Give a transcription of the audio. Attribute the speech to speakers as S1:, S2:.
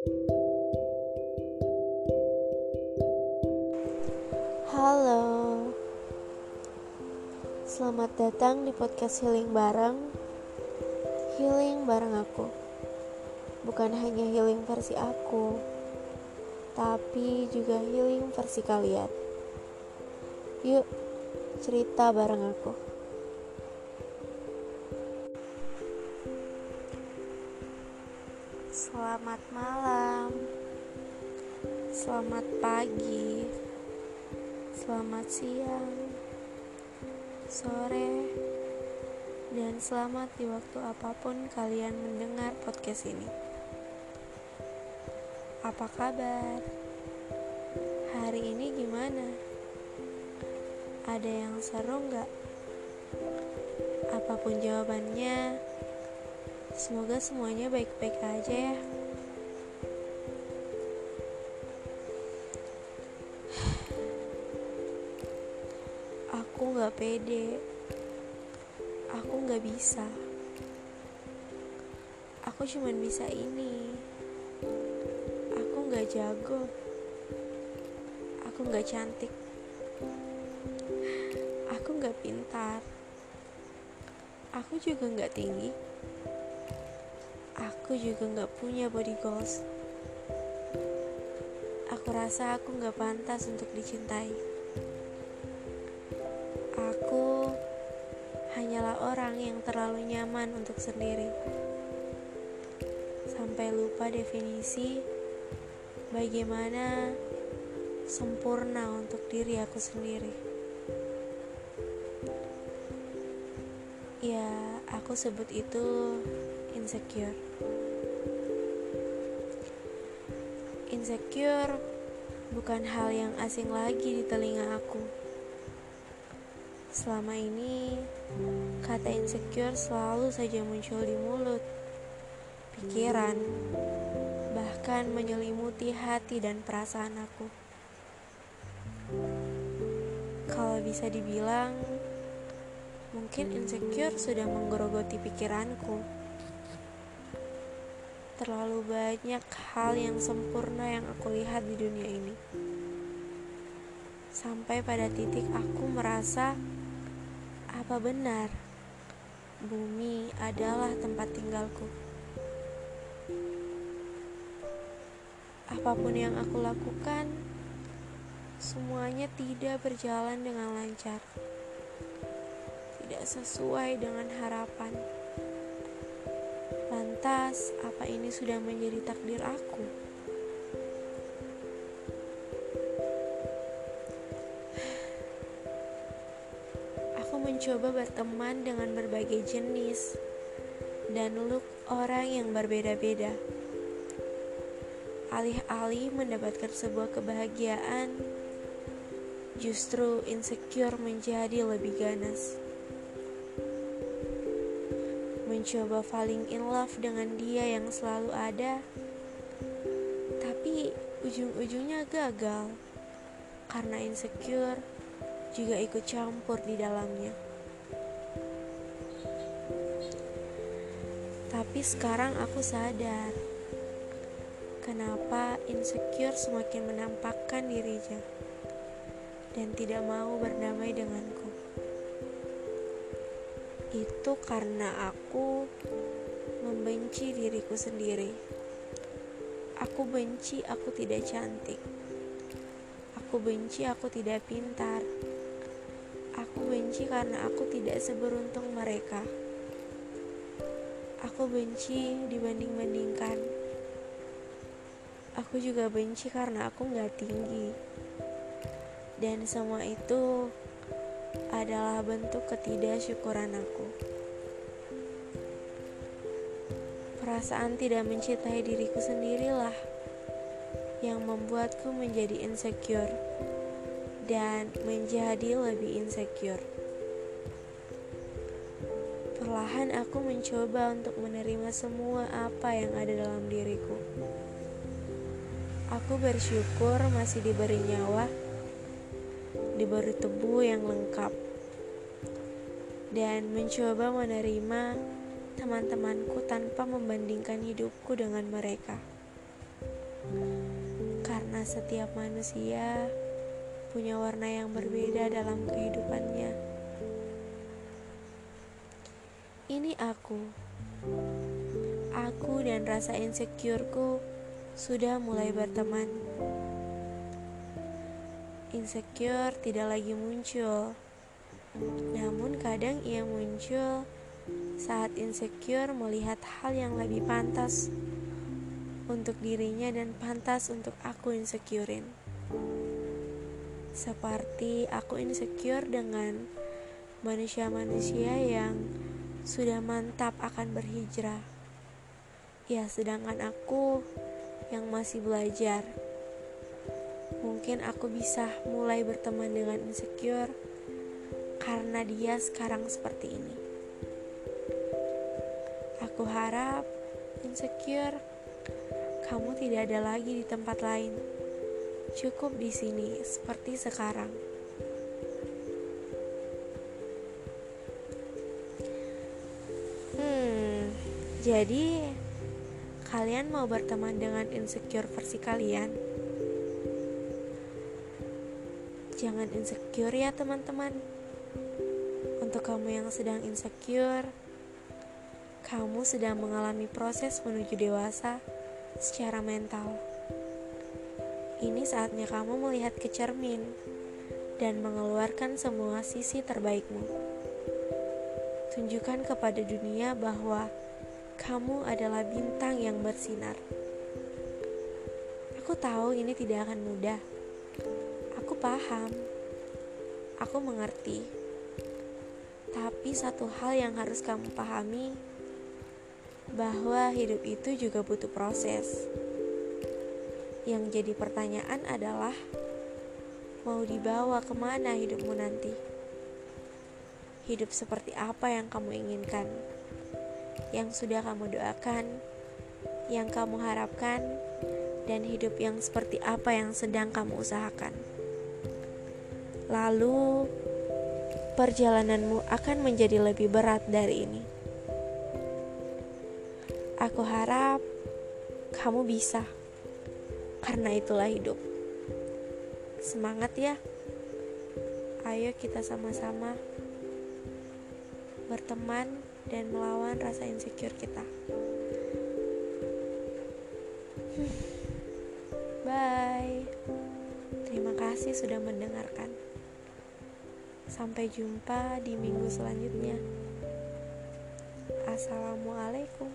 S1: Halo, selamat datang di podcast Healing Bareng. Healing bareng aku, bukan hanya healing versi aku, tapi juga healing versi kalian. Yuk, cerita bareng aku. Selamat malam, selamat pagi, selamat siang, sore, dan selamat di waktu apa pun kalian mendengar podcast ini. Apa kabar? Hari ini gimana? Ada yang seru nggak? Apa pun jawabannya, semoga semuanya baik-baik aja ya. Aku gak pede. Aku gak bisa. Aku cuman bisa ini. Aku gak jago. Aku gak cantik. Aku gak pintar. Aku juga gak tinggi. Aku juga gak punya body goals. Aku rasa aku gak pantas untuk dicintai. Orang yang terlalu nyaman untuk sendiri. Sampai lupa definisi bagaimana sempurna untuk diri aku sendiri. Ya, aku sebut itu insecure. Insecure bukan hal yang asing lagi di telinga aku. Selama ini, kata insecure selalu saja muncul di mulut, pikiran, bahkan menyelimuti hati dan perasaan aku. Kalau bisa dibilang, mungkin insecure sudah menggerogoti pikiranku. Terlalu banyak hal yang sempurna yang aku lihat di dunia ini. Sampai pada titik aku merasa apa benar bumi adalah tempat tinggalku. Apa pun yang aku lakukan, semuanya tidak berjalan dengan lancar. Tidak sesuai dengan harapan. Lantas, apa ini sudah menjadi takdir aku? Mencoba berteman dengan berbagai jenis dan look orang yang berbeda-beda. Alih-alih mendapatkan sebuah kebahagiaan, justru insecure menjadi lebih ganas. Mencoba falling in love dengan dia yang selalu ada, tapi ujung-ujungnya gagal karena insecure juga ikut campur di dalamnya. Tapi sekarang aku sadar kenapa insecure semakin menampakkan dirinya dan tidak mau berdamai denganku. Itu karena aku membenci diriku sendiri. Aku benci aku tidak cantik. Aku benci aku tidak pintar. Aku benci karena aku tidak seberuntung mereka. Aku benci dibanding-bandingkan. Aku juga benci karena aku gak tinggi. Dan semua itu adalah bentuk ketidaksyukuran aku. Perasaan tidak mencintai diriku sendirilah yang membuatku menjadi insecure dan menjadi lebih insecure. Perlahan aku mencoba untuk menerima semua apa yang ada dalam diriku. Aku bersyukur masih diberi nyawa, diberi tubuh yang lengkap, dan mencoba menerima teman-temanku tanpa membandingkan hidupku dengan mereka. Karena setiap manusia punya warna yang berbeda dalam kehidupannya. Ini aku. Aku dan rasa insecureku sudah mulai berteman. Insecure tidak lagi muncul. Namun kadang ia muncul saat insecure melihat hal yang lebih pantas untuk dirinya dan pantas untuk aku insecurein. Seperti aku insecure dengan manusia-manusia yang sudah mantap akan berhijrah. Ya, sedangkan aku yang masih belajar. Mungkin aku bisa mulai berteman dengan insecure karena dia sekarang seperti ini. Aku harap insecure kamu tidak ada lagi di tempat lain. Cukup di sini seperti sekarang. Jadi kalian mau berteman dengan insecure versi kalian? Jangan insecure ya, teman-teman. Untuk kamu yang sedang insecure, kamu sedang mengalami proses menuju dewasa secara mental. Ini saatnya kamu melihat ke cermin dan mengeluarkan semua sisi terbaikmu. Tunjukkan kepada dunia bahwa kamu adalah bintang yang bersinar. Aku tahu ini tidak akan mudah. Aku paham. Aku mengerti. Tapi satu hal yang harus kamu pahami bahwa hidup itu juga butuh proses. Yang jadi pertanyaan adalah, mau dibawa ke mana hidupmu nanti? Hidup seperti apa yang kamu inginkan? Yang sudah kamu doakan, yang kamu harapkan, dan hidup yang seperti apa yang sedang kamu usahakan. Lalu, perjalananmu akan menjadi lebih berat dari ini. Aku harap kamu bisa, karena itulah hidup. Semangat ya! Ayo, kita sama-sama berteman dan melawan rasa insecure kita. Bye. Terima kasih sudah mendengarkan. Sampai jumpa di minggu selanjutnya. Assalamualaikum.